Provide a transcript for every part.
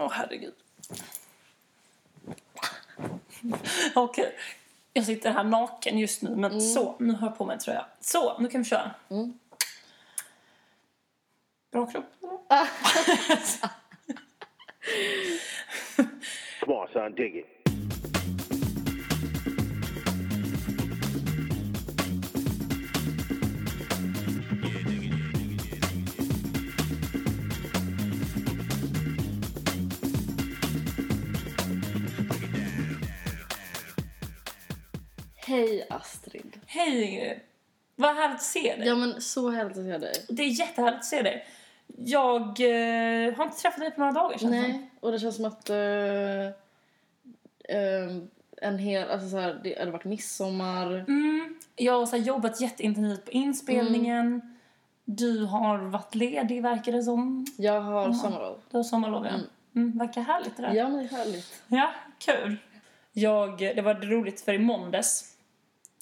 Åh herregud. Okej. Jag sitter här naken just nu, men så, nu har jag på mig en tröja. Så, nu kan vi köra. Bra kropp. Come on, son, dig it. Hej Astrid. Hej Ingrid. Vad härligt att se dig. Ja men så härligt att se dig. Det är jättehärligt att se dig. Jag eh, har inte träffat dig på några dagar känns det som. Nej, och det känns som att eh, eh, en hel, alltså så här, det hade varit midsommar. Mm, jag har så här, jobbat jätteintensivt på inspelningen. Mm. Du har varit ledig verkar det som. Jag har sommarlov. Du har sommarlov ja. Mm, verkar härligt det där. Ja men det är härligt. Ja, kul. Jag, det var roligt för i måndags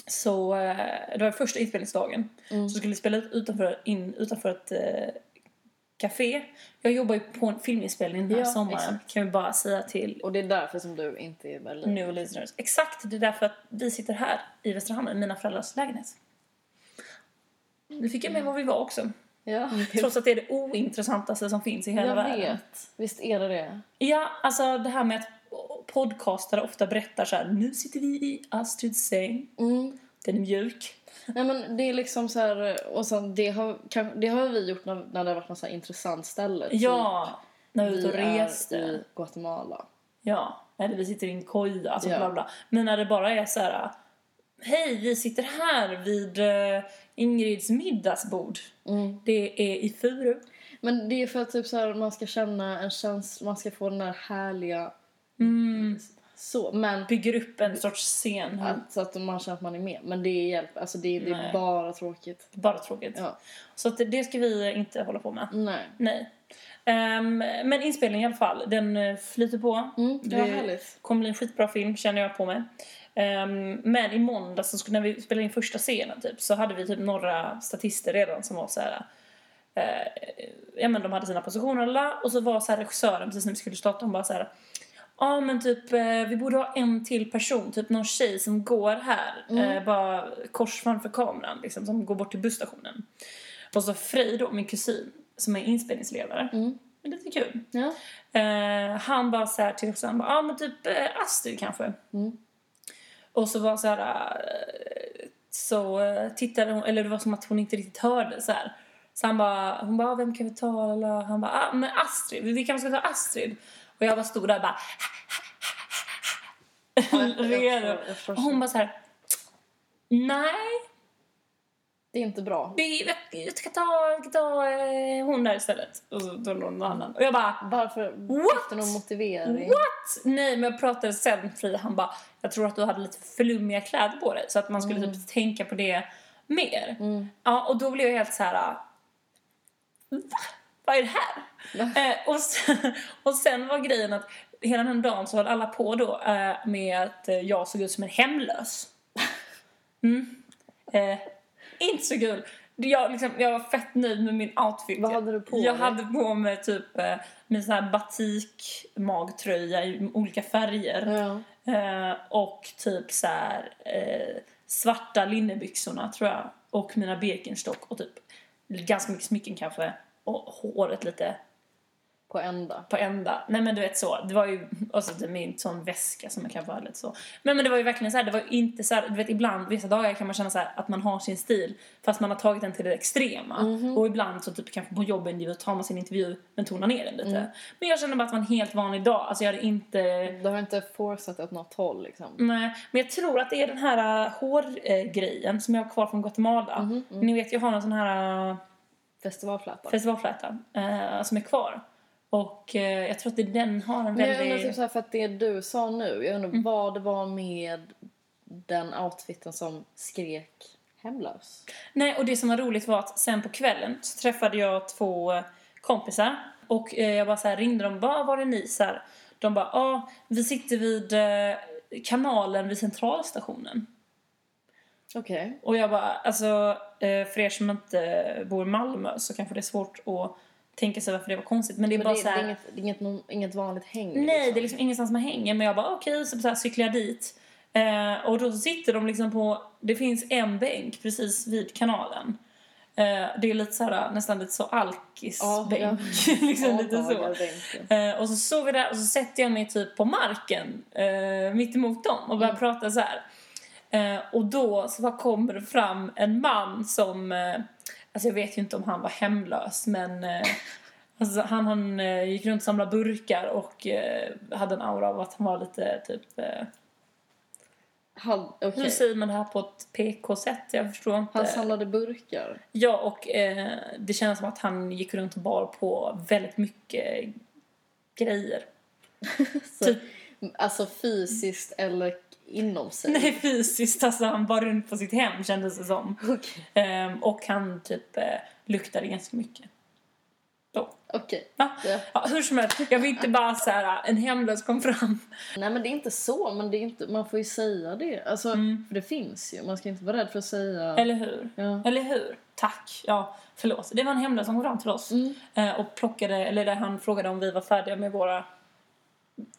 så eh, det var första inspelningsdagen. Så skulle vi spela ut utanför, in, utanför ett eh, café. Jag jobbar ju på en filminspelning den här Ja, sommaren. exakt. Kan vi bara säga till Och det är därför som du inte är i Berlin. new listeners. Exakt, det är därför att vi sitter här i Västra Hamnen, i mina föräldrars lägenhet. Nu fick jag med var vi var också. Ja, Trots att det är det ointressantaste som finns i hela jag världen. vet. Visst är det det? Ja, alltså det här med att podcastare ofta berättar så här, nu sitter vi i Astrids säng. Mm. Den är mjuk. Nej men det är liksom så här, och sen det har, kan, det har vi gjort när, när det har varit något så här intressant ställe. Typ, Ja, när vi var ute och reste. är i Guatemala. Ja, eller vi sitter i en koja, alltså Ja. bla bla. Men när det bara är så här, hej vi sitter här vid uh, Ingrids middagsbord. Mm. Det är i Furu. Men det är för att typ så här, man ska känna en känsla, man ska få den där härliga Mm. så. Men Bygger upp en sorts scen. att, så att man känner att man är med. Men det är hjälp, alltså det, det är bara tråkigt. Bara tråkigt. Ja. Så att det- det ska vi inte hålla på med. Nej. Nej. Ehm, men inspelningen i alla fall, den eh, flyter på. Mm, det härligt. kommer bli en skitbra film känner jag på mig. Ehm, men i måndags när vi spelade in första scenen typ, så hade vi typ några statister redan som var så här. eh, ja men de hade sina positioner alla, och så var så här regissören precis när vi skulle starta hon bara så här. Ja men typ eh, vi borde ha en till person, typ någon tjej som går här, eh, bara kors framför kameran liksom, som går bort till busstationen. Och så Frej då, min kusin, som är inspelningsledare. Mm. Men det är kul. Ja. Eh, han bara så här till oss, han bara, ja men typ eh, Astrid kanske. Mm. Och så var så här, eh, så eh, tittade hon, eller det var som att hon inte riktigt hörde så här. Så han bara, hon bara, ah, vem kan vi ta? Han bara, ah, men Astrid, vi kanske ska ta Astrid. Och jag bara stod där och bara, förstår. Och hon bara så här, nej, Det är inte bra. jag ska ta, ta eh, hon där istället. Och så tog någon annan. Och jag bara, Varför? What? Någon motivering? What? Nej, men jag pratade sen Frida. Han bara, jag tror att du hade lite flummiga kläder på dig. Så att man skulle typ tänka på det mer. Ja, och då blev jag helt så här. Va? Vad är det här? Eh, och, sen, och sen var grejen att hela den dagen så höll alla på då eh, med att eh, jag såg ut som en hemlös. Mm. Eh, inte så kul. Jag, liksom, jag var fett nöjd med min outfit. Vad hade du på Jag dig? hade på mig typ eh, min sån här batik magtröja i olika färger. Ja. Eh, och typ så här eh, svarta linnebyxorna tror jag. Och mina Birkenstock och typ ganska mycket smycken kanske. Och håret lite På ända. på ända. Nej men du vet så. Det var ju, och så typ min sån väska som kan vara lite så. Men, men det var ju verkligen så här, det var ju inte så här, du vet ibland, vissa dagar kan man känna så här att man har sin stil fast man har tagit den till det extrema. Och ibland så typ kanske på jobben tar man sin intervju men tonar ner den lite. Men jag kände bara att det var en helt vanlig dag. Alltså jag hade inte Du har inte forceat åt något håll liksom. Nej, men jag tror att det är den här uh, hårgrejen som jag har kvar från Guatemala. Ni vet, jag har en sån här uh, Festivalfläta. festivalfläta uh, som är kvar. Och uh, jag tror att det, den har en Men jag undrar väldigt... typ så här, för att det du sa nu, jag undrar vad det var med den outfiten som skrek hemlös. Nej, och det som var roligt var att sen på kvällen så träffade jag två eh, kompisar. Och eh, jag bara så här ringde dem, bara, var är ni? Så här, de bara, ja, ah, vi sitter vid eh, kanalen vid centralstationen. Okej. Och jag bara, alltså eh, för er som inte bor i Malmö så kanske det är svårt att tänka sig varför det var konstigt. Men det är Men bara det, så det här, är inget, det är inget, no- inget vanligt häng. Nej, det är liksom ingenstans man hänger. Men jag bara okej, så, så här cyklar jag dit. Eh, och då sitter de liksom på, det finns en bänk precis vid kanalen. Eh, det är lite så här, nästan lite så alkisbänk. liksom lite så. Eh, och så såg vi där och så sätter jag mig typ på marken eh, mitt emot dem och börjar prata så här. Eh, och då så bara kommer det fram en man som, eh, alltså jag vet ju inte om han var hemlös men eh, alltså han, han eh, gick runt och samlade burkar och eh, hade en aura av att han var lite typ, Han, hur okej. säger man det här på ett PK-sätt? Jag förstår inte. han samlade burkar. Ja, och eh, det känns som att han gick runt och bar på väldigt mycket grejer. Typ- Alltså fysiskt eller inom sig. Nej, fysiskt. Alltså han bar runt på sitt hem kändes det som. Okej. Ehm, och han typ eh, luktade ganska mycket. Då. Okej. Va? Ja. Ja, hur som helst, jag vill inte bara så här, en hemlös kom fram. Nej men det är inte så, men det är inte, man får ju säga det. Alltså, för det finns ju. Man ska inte vara rädd för att säga... Mm. Eller hur? Ja. Eller hur? Tack. Ja, förlåt. Det var en hemlös som kom fram till oss Mm. eh, och plockade, eller där han frågade om vi var färdiga med våra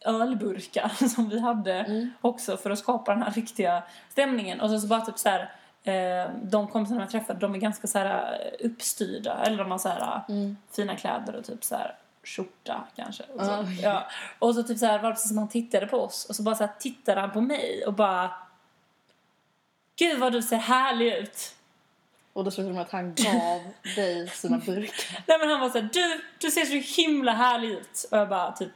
ölburkar som vi hade Mm. också för att skapa den här riktiga stämningen. Och så, så bara typ så här, eh, de kompisarna jag träffade, de är ganska så här eh, uppstyrda. Eller de har så här Mm. fina kläder och typ så här skjorta kanske. Och så, okej. ja. och så typ så här var det som han tittade på oss och så bara så här tittade han på mig och bara Gud vad du ser härlig ut. Och då såg det att han gav dig sina burkar. Nej men han var såhär, du, du ser så himla härlig ut. Och jag bara typ,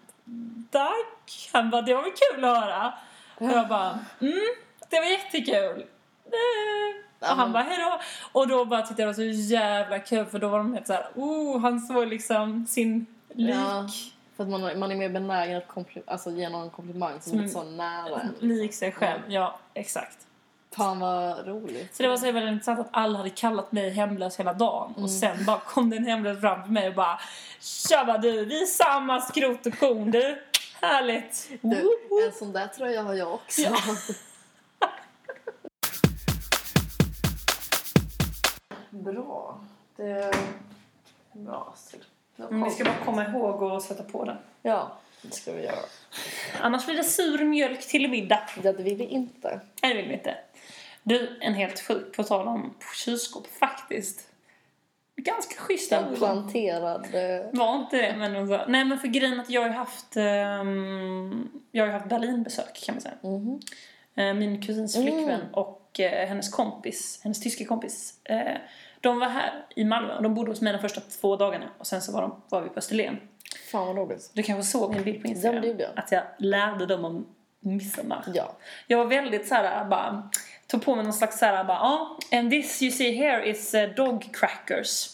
tack. Han bara, det var väl kul att höra. Och jag bara, mm, det var jättekul. Eh. Och han bara, hejdå. Och då bara tyckte jag det var så jävla kul för då var de helt såhär, oh, han såg liksom sin lik. Ja. För att man, man är mer benägen att kompli- alltså, ge någon en komplimang som är lite så nära. Lik sig själv, ja exakt. Fan vad roligt. Så det var så väldigt intressant att alla hade kallat mig hemlös hela dagen. Och sen bara kom det en hemlös fram till mig och bara Tjaba du, vi är samma skrot och korn du. Härligt. Du, en sån där tröja har jag också. Ja. Bra. Det är bra Astrid. Men vi ska bara komma ihåg att sätta på den. Ja, det ska vi göra. Annars blir det sur mjölk till middag. Ja, det vill vi inte. Nej, det vill vi inte. Du, en helt sjuk på tal om kylskåp faktiskt. Ganska schyssta En planterad... eh, Var inte det, men Nej, men för grejen att jag har haft, ehm, jag har haft Berlinbesök kan man säga. mhm. Eh, min kusins flickvän och eh, hennes kompis, hennes tyska kompis. Eh, de var här i Malmö och de bodde hos mig de första två dagarna. Och sen så var, de, var vi på Österlen. Fan vad roligt. Du kanske såg min bild på Instagram? Ja, det gjorde jag. Att jag lärde dem om midsommar. Ja. Jag var väldigt så här, bara tog på mig någon slags så här, bara, ja, and this you see here is uh, dog crackers.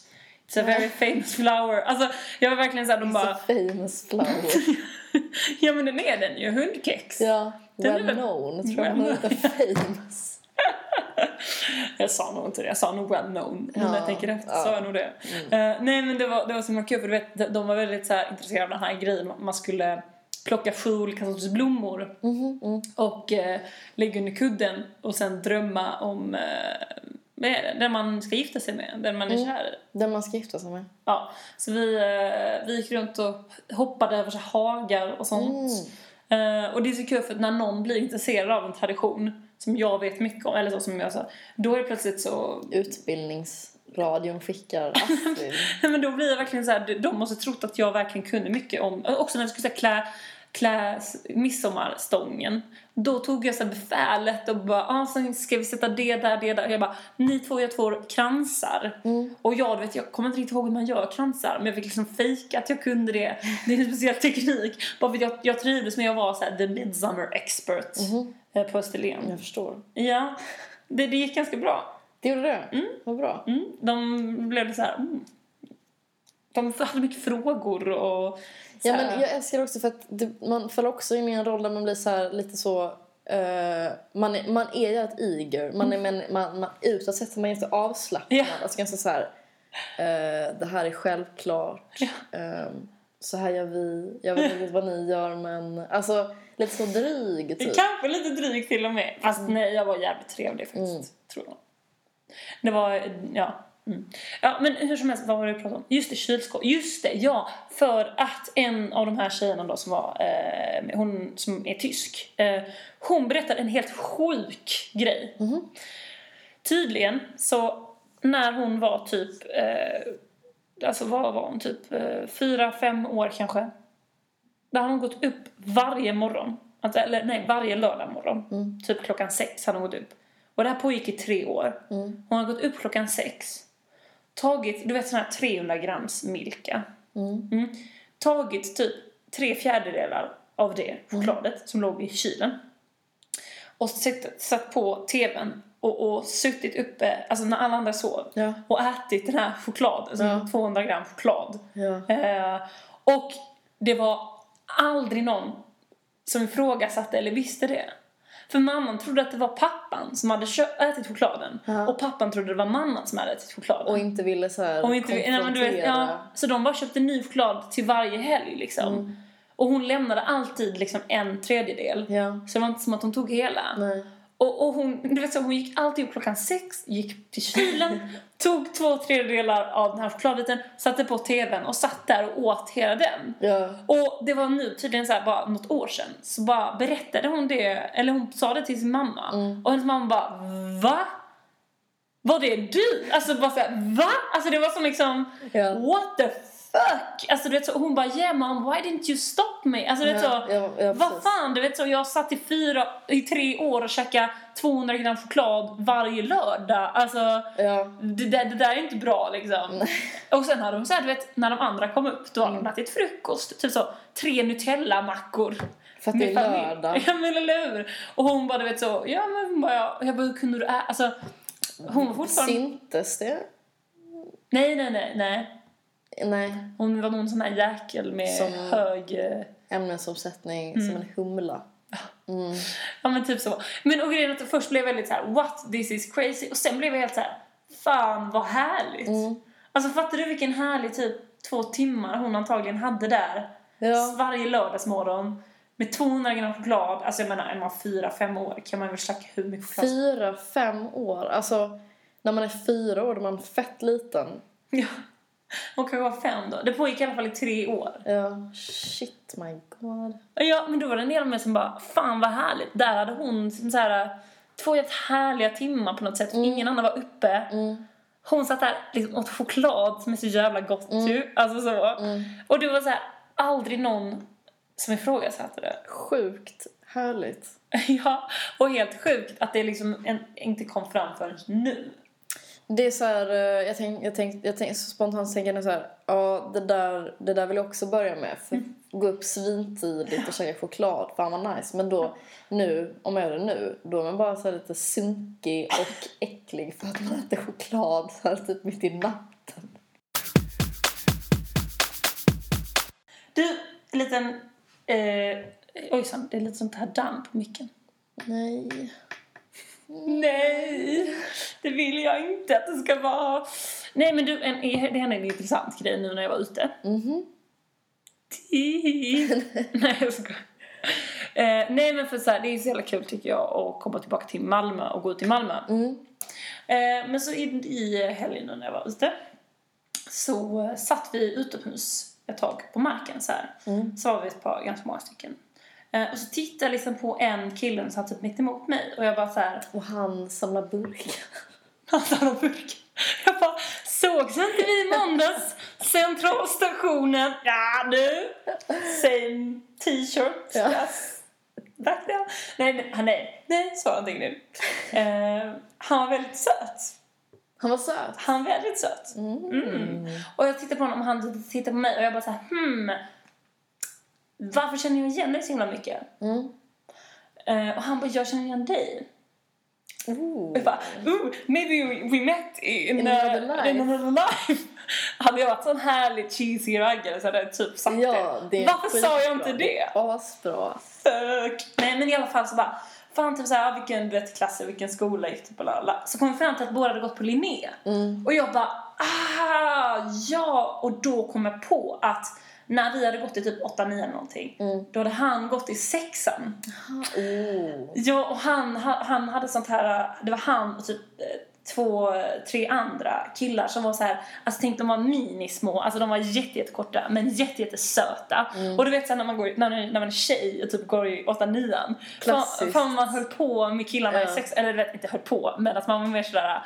It's a very famous flower. Alltså, jag var verkligen så här, de bara, Så famous flower. ja men den är den ju, hundkex. ja, Den well väl- known tror jag. Well inte famous. Jag sa nog inte det, jag sa nog well known. Ja, när jag tänker efter ja. Mm. sa jag nog det. Eh, nej men det var, det var så himla kul för du vet, de- de var väldigt så här, intresserade av den här grejen. Man skulle plocka sju olika sorters blommor Mhm, mm. och eh, lägga under kudden och sen drömma om eh, den man ska gifta sig med, den man är Mm. kär i. Den man ska gifta sig med. Ja, så vi, eh, vi gick runt och hoppade över så hagar och sånt. Mm. Eh, och det är så kul för att när någon blir intresserad av en tradition som jag vet mycket om, eller så som jag sa, då är det plötsligt så... Utbildningsradion skickar Astrid. Men då blir jag verkligen så här, de måste trott att jag verkligen kunde mycket om, också när vi skulle säga klä, klä midsommarstången. Då tog jag så befälet och bara, ah, sen ska vi sätta det där, det där. Jag bara, ni två gör två kransar. Och jag, vet, jag kommer inte riktigt ihåg hur man gör kransar, men jag fick liksom fejka att jag kunde det. Det är en speciell teknik. Bara för att jag, jag trivdes med att vara så här, the midsummer expert eh, på Österlen. Jag förstår. Ja, det, det gick ganska bra. Det gjorde det? Vad bra. Mm, de blev så här... Mm. De hade mycket frågor och... Ja, men jag älskar det också för att det, man faller också in i en roll där man blir så här lite så... eh, man, är, man är jävligt eager. Man är, men, man, man, utåt sett är man jätte avslappnad. Ja. Alltså ganska så här... eh, det här är självklart. Eh, så här gör vi. Jag vet inte vad ni gör men... Alltså lite så dryg typ. Kanske lite dryg till och med. Fast nej, jag var jävligt trevlig faktiskt. Tror jag. Det var, ja. Ja, men hur som helst, vad var det vi pratade om? Just det, kylskåp. Just det, ja. För att en av de här tjejerna då som var, eh, hon som är tysk, eh, hon berättade en helt sjuk grej. Tydligen så när hon var typ, eh, alltså vad var hon, typ eh, fyra, fem år kanske. Där hade hon gått upp varje morgon. Alltså, eller nej, varje lördag morgon. Typ klockan sex hade hon gått upp. Och det här pågick i tre år. Hon har gått upp klockan sex. Tagit, du vet sån här 300 grams Milka. Mm. Tagit typ tre fjärdedelar av det chokladet som låg i kylen. Och satt, satt på tvn och, och suttit uppe, alltså när alla andra sov. Ja. Och ätit den här chokladen, alltså Ja. 200 gram choklad. Ja. Eh, och det var aldrig någon som ifrågasatte eller visste det. För mamman trodde att det var pappan som hade ätit chokladen. Ja. Och pappan trodde det var mamman som hade ätit chokladen. Och inte ville så här Om inte, nej, men du vet, ja, så de bara köpte ny choklad till varje helg liksom. Mm. Och hon lämnade alltid liksom en tredjedel. Ja. Så det var inte som att hon tog hela. Nej. Och, och hon, du vet så, hon gick alltid upp klockan sex, gick till kylen, tog två tredjedelar av den här chokladbiten, satte på tvn och satt där och åt hela den. Ja. Och det var nu tydligen så här, bara något år sedan så bara berättade hon det, eller hon sa det till sin mamma. Mm. Och hennes mamma bara VA? Var det du? Alltså bara såhär VA? Alltså det var som liksom Ja. What the fuck? Alltså du vet så, hon bara yeah mom why didn't you stop me? Alltså du vet så, ja, ja, vad fan du vet så jag satt i fyra, i tre år och käkade 200 gram choklad varje lördag. Alltså Ja. det där, det där är inte bra liksom. Och sen hade de så här, du vet, när de andra kom upp då hade Mm. de ätit frukost. Typ så, tre Nutella-mackor. För att det är lördag. Ja men eller hur? Och hon bara du vet så, ja men hon bara, ja. jag bara hur kunde du ä-? Alltså hon var fortfarande... Syntes det? Nej nej nej nej. Nej. Hon var någon sån här jäkel med Som- hög... eh, Ämnesomsättning Mm. som en humla. Mm. Ja men typ så. Men och grejen att först blev jag väldigt så här: what this is crazy och sen blev jag helt så här: fan vad härligt. Mm. Alltså fattar du vilken härlig typ två timmar hon antagligen hade där. Ja. Varje lördagsmorgon. Med 200 gram choklad. Alltså jag menar är man fyra, fem år kan man väl käka hur mycket choklad som Fyra, fem år. Alltså, när man är fyra år då är man fett liten. Ja. Hon kanske var fem då. Det pågick i alla fall i tre år. Ja, shit my god. Ja, men då var det en del av mig som bara, fan vad härligt. Där hade hon så här, två helt härliga timmar på något sätt. Ingen annan var uppe. Mm. Hon satt där liksom, åt choklad som är så jävla gott Mm. ju. Alltså så. Och det var så här, aldrig någon som ifrågasatte det. Sjukt härligt. ja, och helt sjukt att det liksom en, inte kom fram förrän nu. Det är så här, eh, jag tänkte, jag tänkte, jag tänkte så spontant tänker jag så här, ja det där, det där vill jag också börja med. För Mm. gå upp svintidigt och käka choklad, fan vad nice. Men då, nu, om jag gör det nu, då är man bara så lite sunkig och äcklig för att man äter choklad så här typ mitt i natten. Du, en liten... Eh, ojsan, det är lite sånt här damm på micken. Nej. Nej, det vill jag inte att det ska vara. Nej men du, en, det hände en intressant grej nu när jag var ute. Mhm. Tid. nej jag skojar. Eh, nej men för så här, det är så jävla kul tycker jag att komma tillbaka till Malmö och gå ut i Malmö. Mm. Eh, men så i, i helgen nu när jag var ute så eh, satt vi utomhus ett tag på marken så här. Mm. Så var vi ett par, ganska många stycken. Eh, och så tittade jag liksom på en kille som satt typ mitt emot mig och jag bara så här. Och han samlar burkar. Han tar en burk. Jag bara, sågs inte vi i måndags? Centralstationen. Ja du. Same t-shirt. Ja. Yes. Back down. Nej, nej, han nej. Nej, sa han nu. Eh, han var väldigt söt. Han var söt. Han var väldigt söt. Mm. Och jag tittade på honom och han tittade på mig och jag bara så här, hmm. Varför känner jag igen dig så himla mycket? Mm. Eh, och han bara, jag känner igen dig. Ooh. Jag bara, ooh, maybe we, met in, In uh, another life. in another life. hade jag varit sån härlig cheesy raggare så hade jag typ sagt Ja, det Varför sa jag inte det? Asbra. Fuck. Nej men i alla fall så bara, fan typ såhär, vilken du vet, klass och vilken skola gick typ bla, bla. Så kom vi fram till att båda hade gått på Linné. Mm. Och jag bara, ah, ja! Och då kom jag på att när vi hade gått i typ 8-9 eller någonting, Mm. då hade han gått i sexan. Oh. Ja, och han, han, hade sånt här, det var han och typ eh, två, tre andra killar som var så här, alltså tänk de var minismå, alltså de var jätte, jättekorta men jätte, jättesöta. Och du vet sen när man går, när, när man är tjej och typ går i 8 9 fan, man höll på med killarna i Ja. sex, eller du vet inte höll på, men att man var mer sådär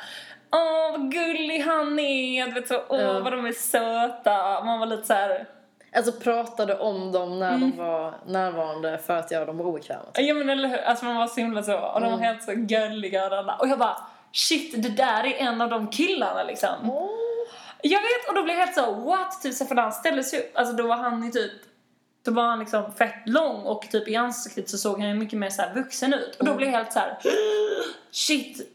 Åh vad gullig han är, du vet så, åh Ja. vad de är söta. Man var lite så här. Alltså pratade om dem när Mm. de var närvarande för att göra dem obekväma. Ja men eller hur, alltså man var så himla så, och de var helt så gulliga och alla. Och jag bara, shit det där är en av de killarna liksom. Jag vet, och då blev jag helt så, what? Typ så för han ställde sig upp, alltså då var han i typ då var han liksom fett lång och typ i ansiktet så såg han ju mycket mer så här vuxen ut. Och då blev jag helt så här, shit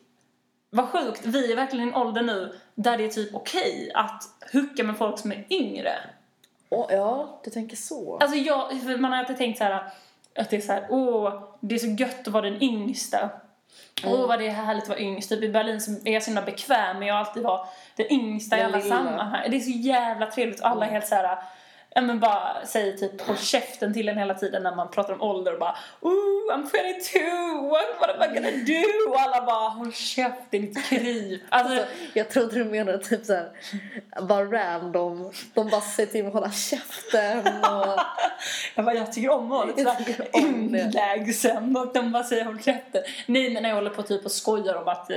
vad sjukt, vi är verkligen i en ålder nu där det är typ okej att hucka med folk som är yngre. Åh, ja, du tänker så. Alltså jag, man har alltid tänkt så här att det är så här, åh, det är så gött att vara den yngsta. Åh, vad det är härligt att vara yngst. Typ i Berlin så är jag så himla bekväm med att alltid vara den yngsta i alla sammanhang. Det är så jävla trevligt och alla är helt så här, ja men bara säger typ håll käften till en hela tiden när man pratar om ålder och bara Ooh, I'm 22, what, what am I gonna do? Och alla bara håll käften ditt kryp. Alltså, Alltså, jag trodde du menade typ såhär, bara random. De bara säger till mig att hålla käften och... Jag bara, jag tycker om att vara lite inlägsen och de bara säger håll käften. Nej men när jag håller på typ och skojar om att, eh,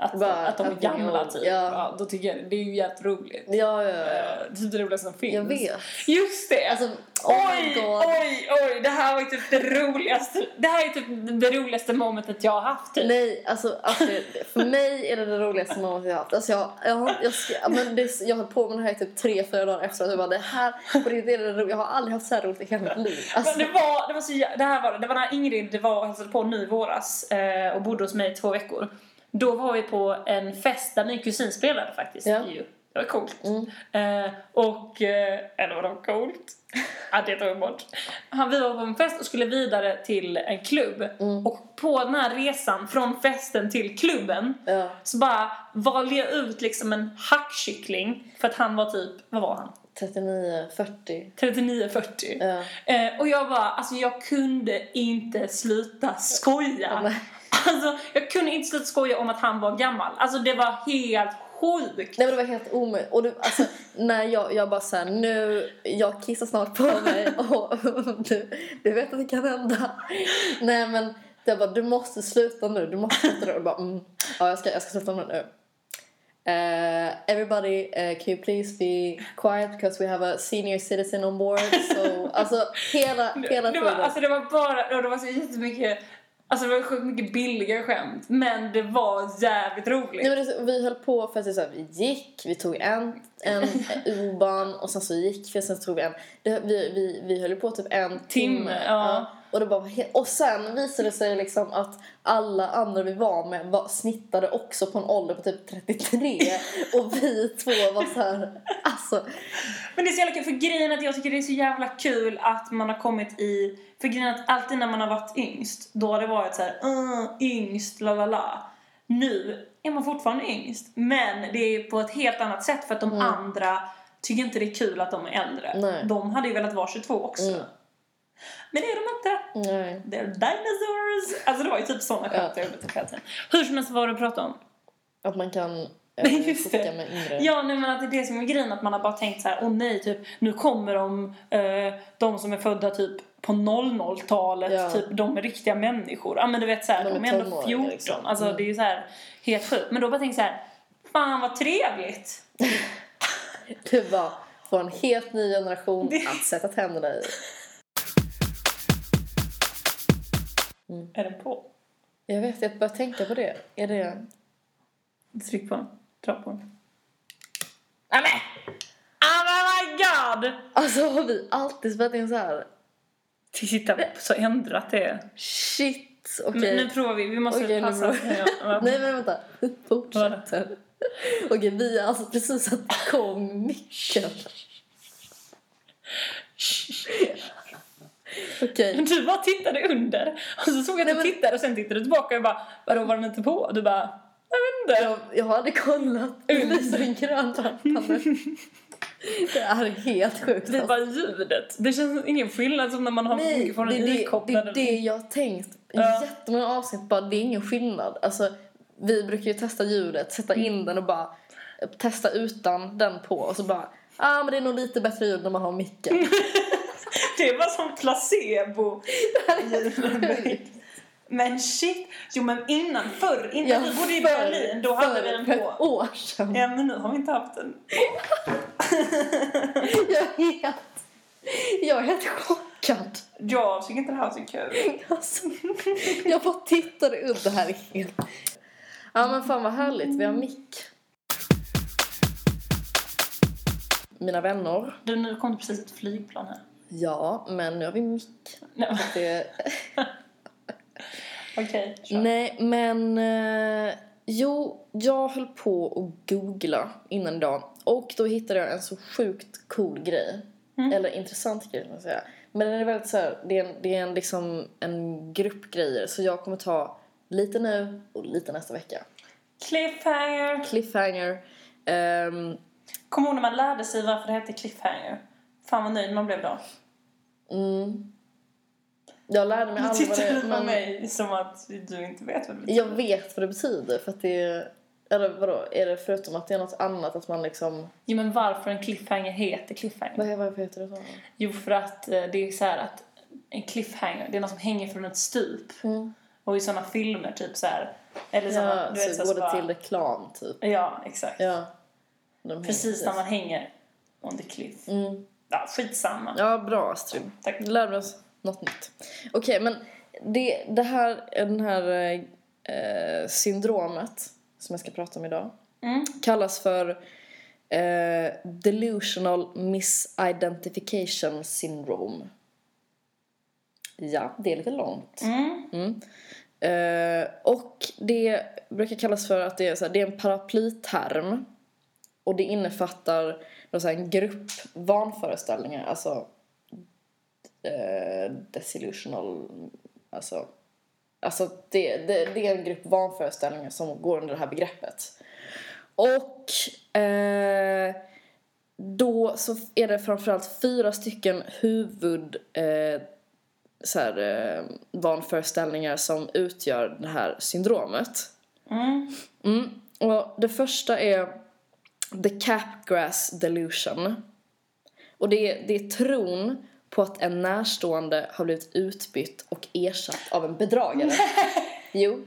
att, Bara, att de är gamla typ. Ja. Ja. då tycker jag det är ju jävligt roligt. Ja, ja, ja. Eh, Det är typ det roligaste som finns. Jag vet. Just det! Alltså, oh oj, oj, oj! Det här var ju typ det roligaste, det här är typ det roligaste momentet jag har haft typ. Nej, alltså, alltså för mig är det det roligaste momentet jag har haft. Alltså, jag, jag, jag, ska, men det, jag höll på med det här i typ tre, fyra dagar efter att jag bara, det här, på riktigt är det roligt. Jag har aldrig haft så här roligt i hela mitt liv. Alltså, Men det var, det var så det här var det, det var när Ingrid det var och hälsade på nu i våras eh, och bodde hos mig i två veckor. Då var vi på en fest där min kusin spelade faktiskt. Ja. Det var coolt. Eh, och, eh, eller vadå coolt? ja, det tog bort. Han, vi var på en fest och skulle vidare till en klubb. Och på den här resan från festen till klubben ja, så bara valde jag ut liksom en hackkyckling. För att han var typ, vad var han? 39, 40. 39-40. Ja. Eh, och jag bara, alltså jag kunde inte sluta skoja. Alltså jag kunde inte sluta skoja om att han var gammal. Alltså det var helt sjukt. Nej men det var helt omöjligt. Och du, alltså, när jag, jag bara såhär, nu, jag kissar snart på mig och du, du vet att det kan hända. Nej men jag bara, du måste sluta nu, du måste sluta nu. Och bara, mm, ja jag ska, jag ska sluta nu. Uh, everybody, uh, can you please be quiet because we have a senior citizen on board. So, alltså hela, hela Det var, tiden. alltså det var bara, och det var så jättemycket, alltså det var sjukt mycket billiga skämt. Men det var jävligt roligt. Nej, men det, så- vi höll på för att så här, vi gick, vi tog en, en U-bahn och sen så gick vi, sen tog vi en. Det, vi, vi, vi höll på typ en timme. Timme, ja. Och, det bara, och sen visade det sig liksom att alla andra vi var med var, snittade också på en ålder på typ 33. och vi två var så här, alltså. Men det är så jävla kul, för grejen att jag tycker det är så jävla kul att man har kommit i... För grejen att alltid när man har varit yngst, då har det varit så här, uh, yngst, la la la. Nu är man fortfarande yngst, men det är på ett helt annat sätt för att de andra tycker inte det är kul att de är äldre. Nej. De hade ju velat vara 22 också. Mm. Men det är de inte. Nej. They're dinosaurs! Alltså det var ju typ såna skämt jag gjorde hela tiden. Hur som helst, vad var det du pratade om? Att man kan eh, Just det. med yngre. Ja, nej, men att det är det som är grejen. Att man har bara tänkt så här, åh nej, typ, nu kommer de, eh, de som är födda typ på 00-talet, Ja. typ, de är riktiga människor. Ja, men du vet så här, De de, är ändå tonåringar, 14. liksom. Alltså Mm. det är ju så här helt sjukt. Men då bara tänkte jag så här, fan vad trevligt. Du bara får en helt ny generation Det- att sätta tänderna i. Är den på? Jag vet, jag börjar tänka på det. Är det... Tryck på den. Dra på den. Nämen! Oh my god! Alltså har vi alltid spelat in så här? Titta så ändrat det. Shit, okej. Men nu provar vi, vi måste nu passa. Ja. Nej men vänta, fortsätter. Okej, vi har alltså precis satt igång micken. Okej. Men du bara tittade under och så såg jag att du men- tittade och sen tittade du tillbaka och bara vadå var den inte på? Och du bara jag vet inte. Jag, jag hade kollat. Det lyser en grön lampa. Det är helt sjukt. Det är alltså. bara ljudet. Det känns ingen skillnad som när man har Nej, det, mikrofonen det, det ikopplad. är det jag har tänkt. Ja. Jättemånga avsnitt bara, det är ingen skillnad. Alltså, vi brukar ju testa ljudet, sätta in den och bara testa utan den på och så bara ah men det är nog lite bättre ljud när man har micken. Det var som placebo. men shit. Jo men innan, förr, innan vi bodde i Berlin, då hade vi den för på. år sedan. Ja men nu har vi inte haft den. Jag är helt, jag är helt chockad. Jag tycker inte det här var så kul. Alltså, jag bara tittade upp det här är helt... Ja men fan vad härligt, vi har mick. Mina vänner. Du, nu kom det precis ett flygplan här. Ja, men nu har vi mick. Nej, Det, Okej, kör. nej, men... Eh, jo, jag höll på att googla innan idag. Och då hittade jag en så sjukt cool grej. Eller intressant grej, kan man säga. Men den är väldigt så här, det är, en, det är en, liksom en grupp grejer. Så jag kommer ta lite nu och lite nästa vecka. Cliffhanger. Cliffhanger. Ehm, Kommer ihåg när man lärde sig varför det hette cliffhanger? Fan vad nöjd man blev då. Mm. Jag lärde mig Nu aldrig vad tittar det du på men mig som att du inte vet vad det betyder. Jag vet vad det betyder för att det är... Eller vadå, är det förutom att det är något annat att man liksom... Jo men varför en cliffhanger heter cliffhanger? Vad, vad heter det så? Jo för att eh, det är så här att en cliffhanger, det är något som hänger från ett stup. Mm. Och i såna filmer typ så här. Eller såna, Ja, du vet, så så går det till reklam typ. Ja, exakt. Ja. Precis när man hänger on the cliff. Mm. Ja, skitsamma. Ja, bra Astrid. Tack. Du lärde oss något nytt. Okej, men det, det här, den här eh, syndromet som jag ska prata om idag Mm. kallas för eh, delusional misidentification syndrome. Ja, det är lite långt. Mm. Mm. Eh, och det brukar kallas för att det är, så här, det är en paraplyterm. Och det innefattar då, så här, en grupp vanföreställningar, alltså eh, desillusional, alltså, alltså det, det, det är en grupp vanföreställningar som går under det här begreppet. Och eh, då så är det framförallt fyra stycken huvud eh, så här, eh, vanföreställningar som utgör det här syndromet. Mm. Mm. Och det första är the capgrass delusion. Och det är, det är tron på att en närstående har blivit utbytt och ersatt av en bedragare. jo.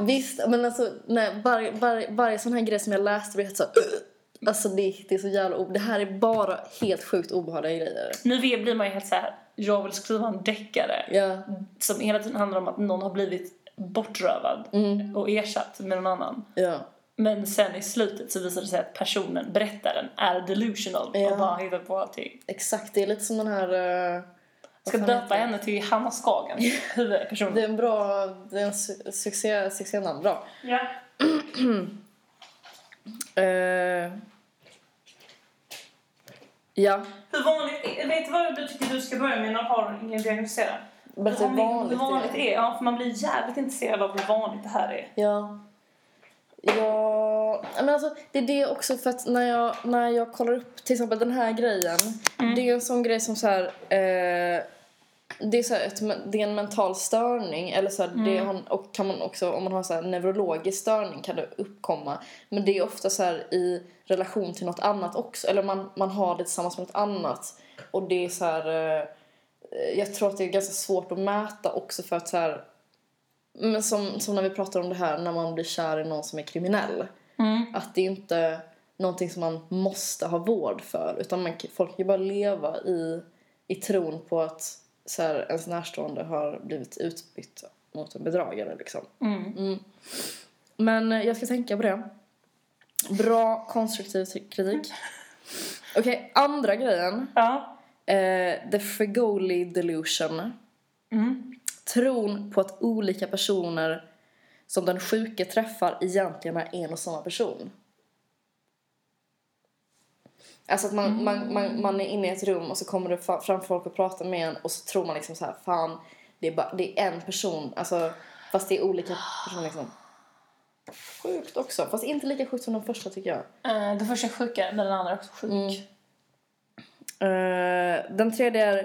Visst, men alltså nej, varje, varje, varje sån här grej som jag läste blev helt så Alltså det, det är så jävla Det här är bara helt sjukt obehagliga grejer. Nu blir man ju helt så här. jag vill skriva en deckare. Ja. Som hela tiden handlar om att någon har blivit bortrövad Mm. och ersatt med någon annan. Ja. Men sen i slutet så visar det sig att personen, berättaren, är delusional Ja. och bara hittar på allting. Exakt, det är lite som den här... Uh, Ska döpa henne till Hanna Skagen, huvudpersonen. Det är en bra... Det är en su- succé, succénamn. Bra. Ja. Eh, ja. Hur vanligt vet du vad du tycker du ska börja med när du har ingen diagnostiserad? Berätta hur vanligt hur vanligt det det är. Ja, för man blir jävligt intresserad av hur vanligt det här är. Ja. Ja, men alltså det är det också för att när jag, när jag kollar upp till exempel den här grejen. Det är en sån grej som så här, eh, det är så ett, det är en mental störning eller så här, det har, och kan man också om man har så här neurologisk störning kan det uppkomma. Men det är ofta så här i relation till något annat också eller man, man har det tillsammans med något annat och det är så här eh, jag tror att det är ganska svårt att mäta också för att så här men som, som när vi pratar om det här när man blir kär i någon som är kriminell. Mm. Att det är inte någonting som man måste ha vård för. Utan man, folk kan ju bara leva i, i tron på att så här, ens närstående har blivit utbytt mot en bedragare. Liksom. Mm. Men eh, jag ska tänka på det. Bra konstruktiv kritik. Okej, andra grejen. Ja. Eh, the Fregoli delusion. Mm. Tron på att olika personer som den sjuke träffar egentligen är en och samma person. Alltså att man, man, man, man är inne i ett rum och så kommer det fram folk och pratar med en och så tror man liksom så här, fan, det är, bara, det är en person, alltså, fast det är olika personer liksom. Sjukt också, fast inte lika sjukt som den första tycker jag. Eh, Den första är men den andra är också sjuk. Mm. Eh, den tredje är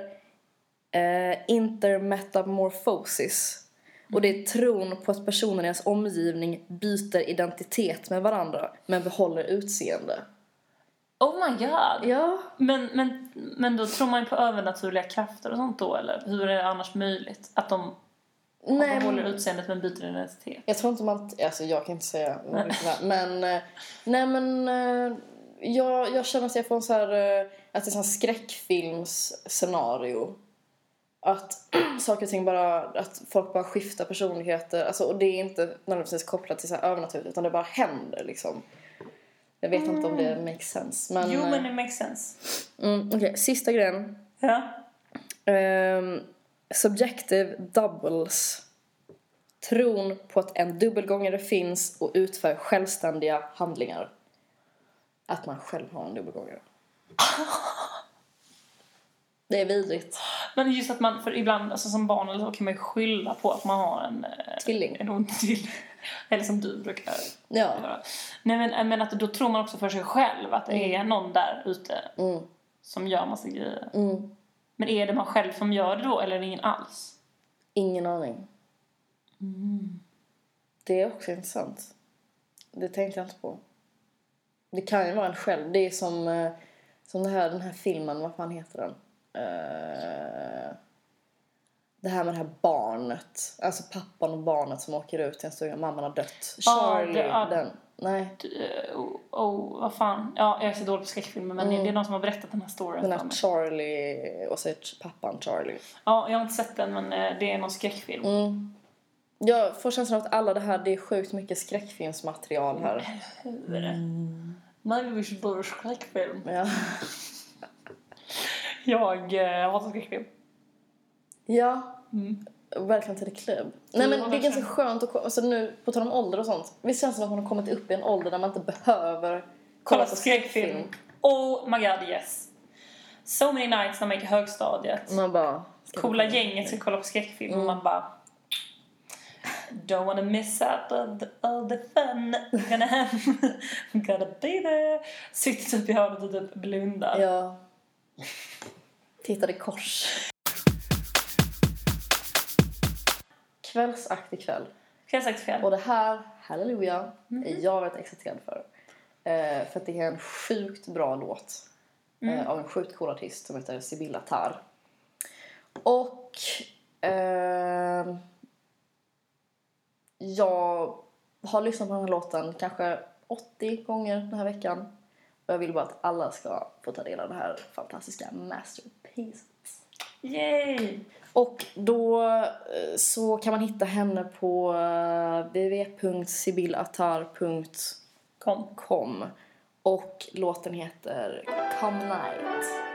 uh, intermetamorphosis. Och det är tron på att personer i ens omgivning byter identitet med varandra men behåller utseende. Oh my god! Ja. Men, men, men då tror man ju på övernaturliga krafter och sånt då eller? Hur är det annars möjligt? Att de Nej, behåller men, utseendet men byter identitet? jag tror inte man... Alltså jag kan inte säga det är, men... eh, Nej men... eh, Jag, jag känner att jag får en så här... eh, Att det är en skräckfilmsscenario. Att saker och ting bara... Att folk bara skiftar personligheter. Alltså, och det är inte nödvändigtvis kopplat till så här övernaturligt utan det bara händer liksom. Jag vet inte om det makes sense. Men, Jo eh, men det makes sense. Mm, Okej, sista grejen. Ja. Ehm, subjective doubles. Tron på att en dubbelgångare finns och utför självständiga handlingar. Att man själv har en dubbelgångare. Det är vidrigt. Men just att man, för ibland alltså som barn eller så kan man ju skylla på att man har en, eh, Tvilling. en ond tvilling. Eller som du brukar Ja. göra. Nej men, men att då tror man också för sig själv att det är någon där ute Mm. som gör massa grejer. Mm. Men är det man själv som gör det då eller är det ingen alls? Ingen aning. Det är också intressant. Det tänkte jag inte på. Det kan ju vara en själv. Det är som, eh, som det här, den här filmen, vad fan heter den? Eh, det här med det här barnet. Alltså pappan och barnet som åker ut till en stuga. Mamman har dött. Charlie, det- ja. den. Nej, Eh, Oh, oh, vad fan. Ja, jag är så dålig på skräckfilmer men det är någon som har berättat den här storyn den här. Charlie och så pappan Charlie. Ja, jag har inte sett den men det är någon skräckfilm. Mm. Jag får känslan av att alla det här, det är sjukt mycket skräckfilmsmaterial här. Hur do a skräckfilm. Ja. Jag eh, hatar skräckfilm. Ja. Mm. Welcome to the club. Nej men det är ganska skönt att alltså nu på tal om ålder och sånt. Visst känns det som att man har kommit upp i en ålder där man inte behöver Kolla på skräckfilm. Oh my god yes. So many nights när man gick i högstadiet. Man bara... Coola gänget ska kolla på skräckfilm och man bara Don't wanna miss out on the, all the fun gonna have Gotta be there Sitter typ i hörnet och typ blundar. Ja. Tittade kors. Kvällsaktig kväll. Kvällsakt kväll. Och det här, halleluja, är jag väldigt exalterad för. Eh, för att det är en sjukt bra låt. Eh, av en sjukt cool artist som heter Sibylla Tar. Och... ehm, jag har lyssnat på den här låten kanske 80 gånger den här veckan. Och jag vill bara att alla ska få ta del av det här fantastiska masterpiece. Yay! Och då eh, så kan man hitta henne på eh, www.sibyllatar.com Kom. och låten heter Come Night.